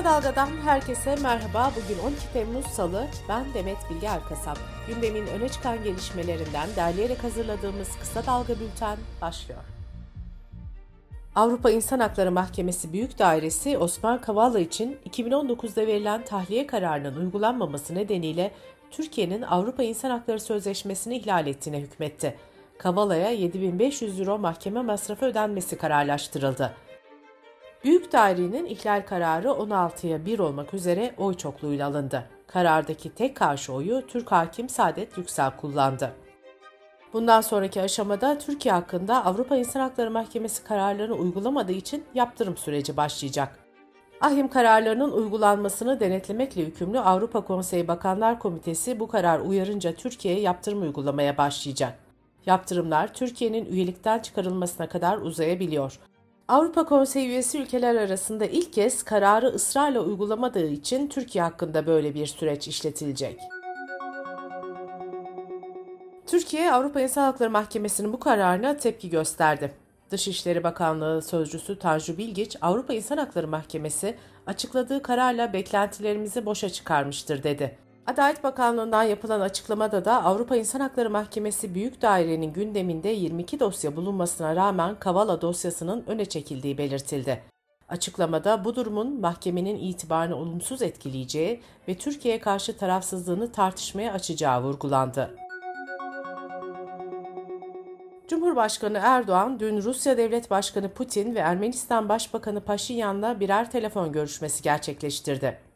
Kısa Dalga'dan herkese merhaba. Bugün 12 Temmuz Salı. Ben Demet Bilge Erkasap. Gündemin öne çıkan gelişmelerinden derleyerek hazırladığımız Kısa Dalga Bülten başlıyor. Avrupa İnsan Hakları Mahkemesi Büyük Dairesi Osman Kavala için 2019'da verilen tahliye kararının uygulanmaması nedeniyle Türkiye'nin Avrupa İnsan Hakları Sözleşmesi'ni ihlal ettiğine hükmetti. Kavala'ya 7500 euro mahkeme masrafı ödenmesi kararlaştırıldı. Büyük Dairenin ihlal kararı 16'ya 1 olmak üzere oy çokluğuyla alındı. Karardaki tek karşı oyu Türk hakim Saadet Yüksel kullandı. Bundan sonraki aşamada Türkiye hakkında Avrupa İnsan Hakları Mahkemesi kararlarını uygulamadığı için yaptırım süreci başlayacak. Ahim kararlarının uygulanmasını denetlemekle yükümlü Avrupa Konseyi Bakanlar Komitesi bu karar uyarınca Türkiye'ye yaptırım uygulamaya başlayacak. Yaptırımlar Türkiye'nin üyelikten çıkarılmasına kadar uzayabiliyor. Avrupa Konseyi üyesi ülkeler arasında ilk kez kararı ısrarla uygulamadığı için Türkiye hakkında böyle bir süreç işletilecek. Türkiye, Avrupa İnsan Hakları Mahkemesi'nin bu kararına tepki gösterdi. Dışişleri Bakanlığı Sözcüsü Tanju Bilgiç, Avrupa İnsan Hakları Mahkemesi açıkladığı kararla beklentilerimizi boşa çıkarmıştır dedi. Adalet Bakanlığı'ndan yapılan açıklamada da Avrupa İnsan Hakları Mahkemesi Büyük Daire'nin gündeminde 22 dosya bulunmasına rağmen Kavala dosyasının öne çekildiği belirtildi. Açıklamada bu durumun mahkemenin itibarını olumsuz etkileyeceği ve Türkiye'ye karşı tarafsızlığını tartışmaya açacağı vurgulandı. Cumhurbaşkanı Erdoğan dün Rusya Devlet Başkanı Putin ve Ermenistan Başbakanı Paşinyan'la birer telefon görüşmesi gerçekleştirdi.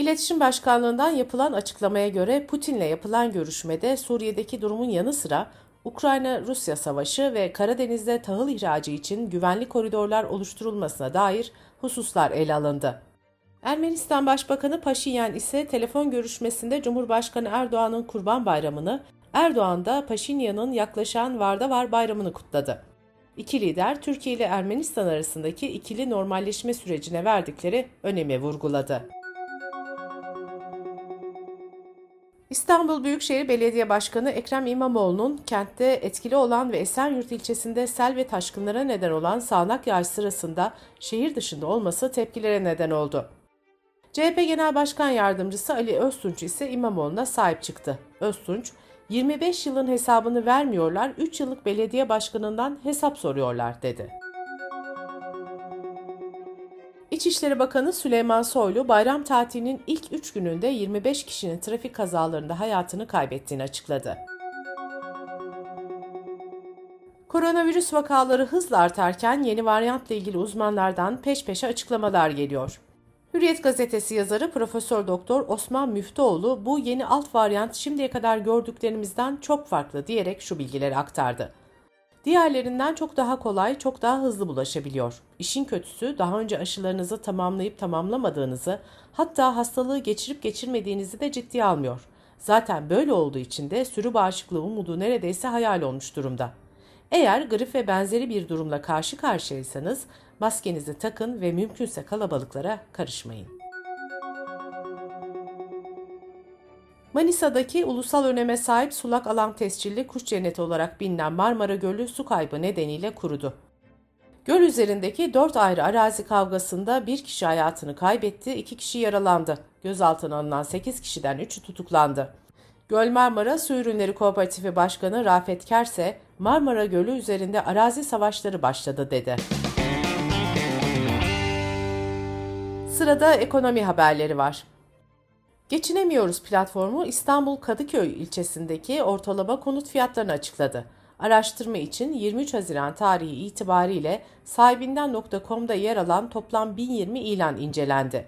İletişim Başkanlığı'ndan yapılan açıklamaya göre Putin'le yapılan görüşmede Suriye'deki durumun yanı sıra Ukrayna-Rusya savaşı ve Karadeniz'de tahıl ihracı için güvenli koridorlar oluşturulmasına dair hususlar ele alındı. Ermenistan Başbakanı Paşinyan ise telefon görüşmesinde Cumhurbaşkanı Erdoğan'ın Kurban Bayramı'nı, Erdoğan da Paşinyan'ın yaklaşan Varda Var Bayramı'nı kutladı. İki lider Türkiye ile Ermenistan arasındaki ikili normalleşme sürecine verdikleri önemi vurguladı. İstanbul Büyükşehir Belediye Başkanı Ekrem İmamoğlu'nun kentte etkili olan ve Esenyurt ilçesinde sel ve taşkınlara neden olan sağanak yağış sırasında şehir dışında olması tepkilere neden oldu. CHP Genel Başkan Yardımcısı Ali Öztunç ise İmamoğlu'na sahip çıktı. Öztunç, 25 yılın hesabını vermiyorlar, 3 yıllık belediye başkanından hesap soruyorlar dedi. İçişleri Bakanı Süleyman Soylu bayram tatilinin ilk 3 gününde 25 kişinin trafik kazalarında hayatını kaybettiğini açıkladı. Koronavirüs vakaları hızla artarken yeni varyantla ilgili uzmanlardan peş peşe açıklamalar geliyor. Hürriyet gazetesi yazarı Profesör Doktor Osman Müftüoğlu bu yeni alt varyant şimdiye kadar gördüklerimizden çok farklı diyerek şu bilgileri aktardı. Diğerlerinden çok daha kolay, çok daha hızlı bulaşabiliyor. İşin kötüsü daha önce aşılarınızı tamamlayıp tamamlamadığınızı, hatta hastalığı geçirip geçirmediğinizi de ciddiye almıyor. Zaten böyle olduğu için de sürü bağışıklığı umudu neredeyse hayal olmuş durumda. Eğer grip ve benzeri bir durumla karşı karşıyaysanız maskenizi takın ve mümkünse kalabalıklara karışmayın. Manisa'daki ulusal öneme sahip sulak alan tescilli kuş cenneti olarak bilinen Marmara Gölü su kaybı nedeniyle kurudu. Göl üzerindeki dört ayrı arazi kavgasında bir kişi hayatını kaybetti, iki kişi yaralandı. Gözaltına alınan 8 kişiden 3'ü tutuklandı. Göl Marmara Su Ürünleri Kooperatifi Başkanı Rafet Kerse, Marmara Gölü üzerinde arazi savaşları başladı dedi. Sırada ekonomi haberleri var. Geçinemiyoruz platformu İstanbul Kadıköy ilçesindeki ortalama konut fiyatlarını açıkladı. Araştırma için 23 Haziran tarihi itibariyle sahibinden.com'da yer alan toplam 1020 ilan incelendi.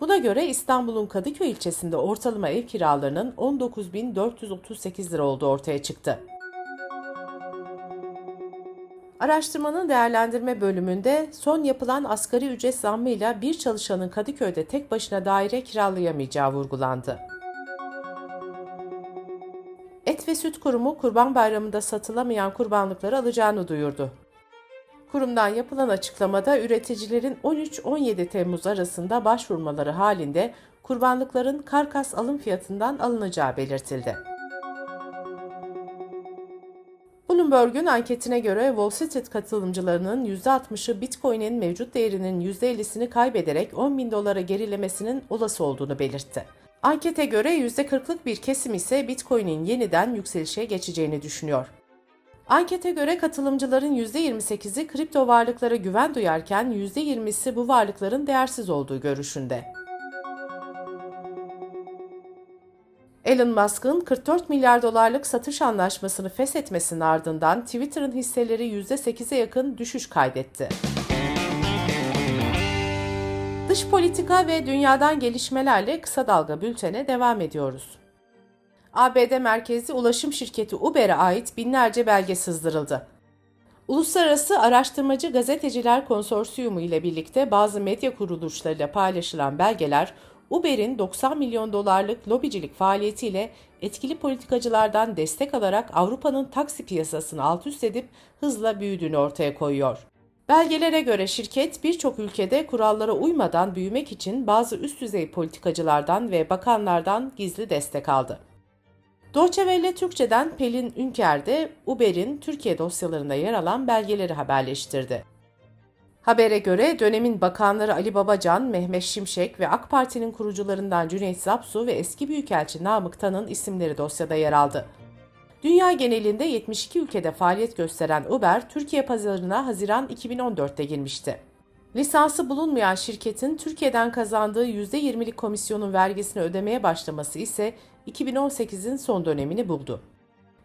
Buna göre İstanbul'un Kadıköy ilçesinde ortalama ev kiralarının 19.438 lira olduğu ortaya çıktı. Araştırmanın değerlendirme bölümünde son yapılan asgari ücret zammıyla bir çalışanın Kadıköy'de tek başına daire kiralayamayacağı vurgulandı. Et ve Süt Kurumu Kurban Bayramı'nda satılamayan kurbanlıkları alacağını duyurdu. Kurumdan yapılan açıklamada üreticilerin 13-17 Temmuz arasında başvurmaları halinde kurbanlıkların karkas alım fiyatından alınacağı belirtildi. Bloomberg'un anketine göre Wall Street katılımcılarının %60'ı Bitcoin'in mevcut değerinin %50'sini kaybederek 10 bin dolara gerilemesinin olası olduğunu belirtti. Ankete göre %40'lık bir kesim ise Bitcoin'in yeniden yükselişe geçeceğini düşünüyor. Ankete göre katılımcıların %28'i kripto varlıklara güven duyarken %20'si bu varlıkların değersiz olduğu görüşünde. Elon Musk'ın 44 milyar dolarlık satış anlaşmasını feshetmesinin ardından Twitter'ın hisseleri %8'e yakın düşüş kaydetti. Dış politika ve dünyadan gelişmelerle kısa dalga bültene devam ediyoruz. ABD merkezli ulaşım şirketi Uber'e ait binlerce belge sızdırıldı. Uluslararası Araştırmacı Gazeteciler Konsorsiyumu ile birlikte bazı medya kuruluşlarıyla paylaşılan belgeler Uber'in 90 milyon dolarlık lobicilik faaliyetiyle etkili politikacılardan destek alarak Avrupa'nın taksi piyasasını alt üst edip hızla büyüdüğünü ortaya koyuyor. Belgelere göre şirket birçok ülkede kurallara uymadan büyümek için bazı üst düzey politikacılardan ve bakanlardan gizli destek aldı. Deutsche Türkçe'den Pelin Ünker de Uber'in Türkiye dosyalarında yer alan belgeleri haberleştirdi. Habere göre dönemin bakanları Ali Babacan, Mehmet Şimşek ve AK Parti'nin kurucularından Cüneyt Zapsu ve eski büyükelçi Namık Tan'ın isimleri dosyada yer aldı. Dünya genelinde 72 ülkede faaliyet gösteren Uber, Türkiye pazarına Haziran 2014'te girmişti. Lisansı bulunmayan şirketin Türkiye'den kazandığı %20'lik komisyonun vergisini ödemeye başlaması ise 2018'in son dönemini buldu.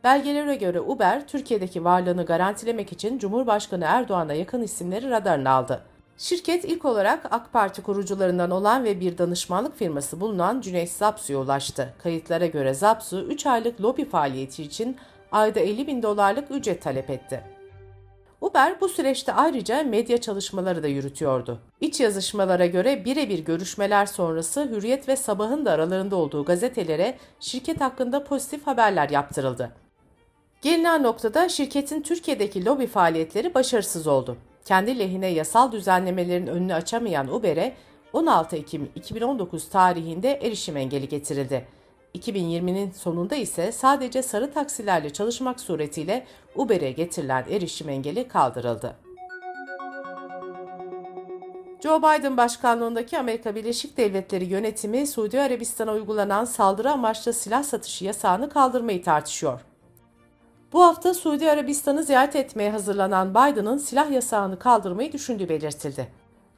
Belgelere göre Uber, Türkiye'deki varlığını garantilemek için Cumhurbaşkanı Erdoğan'a yakın isimleri radarına aldı. Şirket ilk olarak AK Parti kurucularından olan ve bir danışmanlık firması bulunan Cüneyt Zapsu'ya ulaştı. Kayıtlara göre Zapsu, 3 aylık lobi faaliyeti için ayda 50 bin dolarlık ücret talep etti. Uber bu süreçte ayrıca medya çalışmaları da yürütüyordu. İç yazışmalara göre birebir görüşmeler sonrası Hürriyet ve Sabah'ın da aralarında olduğu gazetelere şirket hakkında pozitif haberler yaptırıldı. Gelinen noktada şirketin Türkiye'deki lobi faaliyetleri başarısız oldu. Kendi lehine yasal düzenlemelerin önünü açamayan Uber'e 16 Ekim 2019 tarihinde erişim engeli getirildi. 2020'nin sonunda ise sadece sarı taksilerle çalışmak suretiyle Uber'e getirilen erişim engeli kaldırıldı. Joe Biden başkanlığındaki Amerika Birleşik Devletleri yönetimi Suudi Arabistan'a uygulanan saldırı amaçlı silah satışı yasağını kaldırmayı tartışıyor. Bu hafta Suudi Arabistan'ı ziyaret etmeye hazırlanan Biden'ın silah yasağını kaldırmayı düşündüğü belirtildi.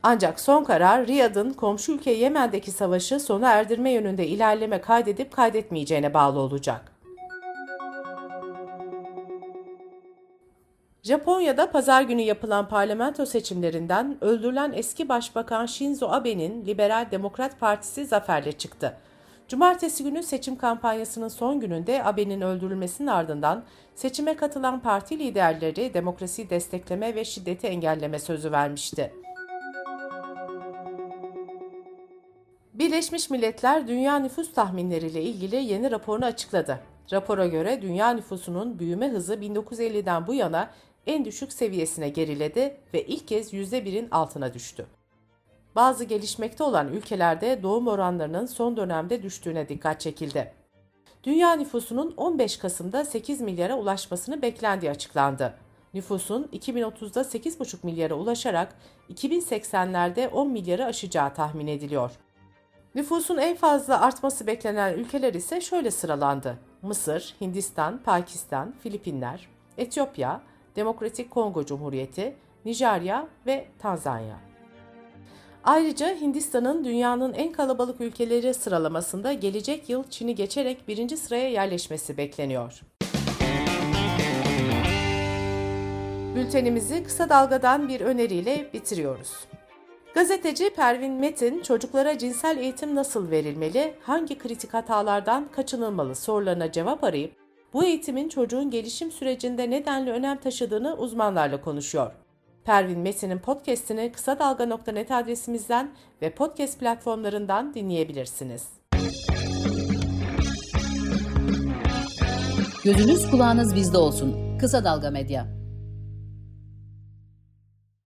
Ancak son karar Riyad'ın komşu ülke Yemen'deki savaşı sona erdirme yönünde ilerleme kaydedip kaydetmeyeceğine bağlı olacak. Japonya'da pazar günü yapılan parlamento seçimlerinden öldürülen eski başbakan Shinzo Abe'nin Liberal Demokrat Partisi zaferle çıktı. Cumartesi günü seçim kampanyasının son gününde Abe'nin öldürülmesinin ardından seçime katılan parti liderleri demokrasiyi destekleme ve şiddeti engelleme sözü vermişti. Birleşmiş Milletler Dünya Nüfus Tahminleriyle ilgili yeni raporunu açıkladı. Rapora göre dünya nüfusunun büyüme hızı 1950'den bu yana en düşük seviyesine geriledi ve ilk kez %1'in altına düştü. Bazı gelişmekte olan ülkelerde doğum oranlarının son dönemde düştüğüne dikkat çekildi. Dünya nüfusunun 15 Kasım'da 8 milyara ulaşmasını beklendiği açıklandı. Nüfusun 2030'da 8,5 milyara ulaşarak 2080'lerde 10 milyarı aşacağı tahmin ediliyor. Nüfusun en fazla artması beklenen ülkeler ise şöyle sıralandı. Mısır, Hindistan, Pakistan, Filipinler, Etiyopya, Demokratik Kongo Cumhuriyeti, Nijerya ve Tanzanya. Ayrıca Hindistan'ın dünyanın en kalabalık ülkeleri sıralamasında gelecek yıl Çin'i geçerek birinci sıraya yerleşmesi bekleniyor. Bültenimizi kısa dalgadan bir öneriyle bitiriyoruz. Gazeteci Pervin Metin, çocuklara cinsel eğitim nasıl verilmeli, hangi kritik hatalardan kaçınılmalı sorularına cevap arayıp, bu eğitimin çocuğun gelişim sürecinde nedenli önem taşıdığını uzmanlarla konuşuyor. Pervin Metin'in podcast'ini kısa dalga.net adresimizden ve podcast platformlarından dinleyebilirsiniz. Gözünüz kulağınız bizde olsun. Kısa Dalga Medya.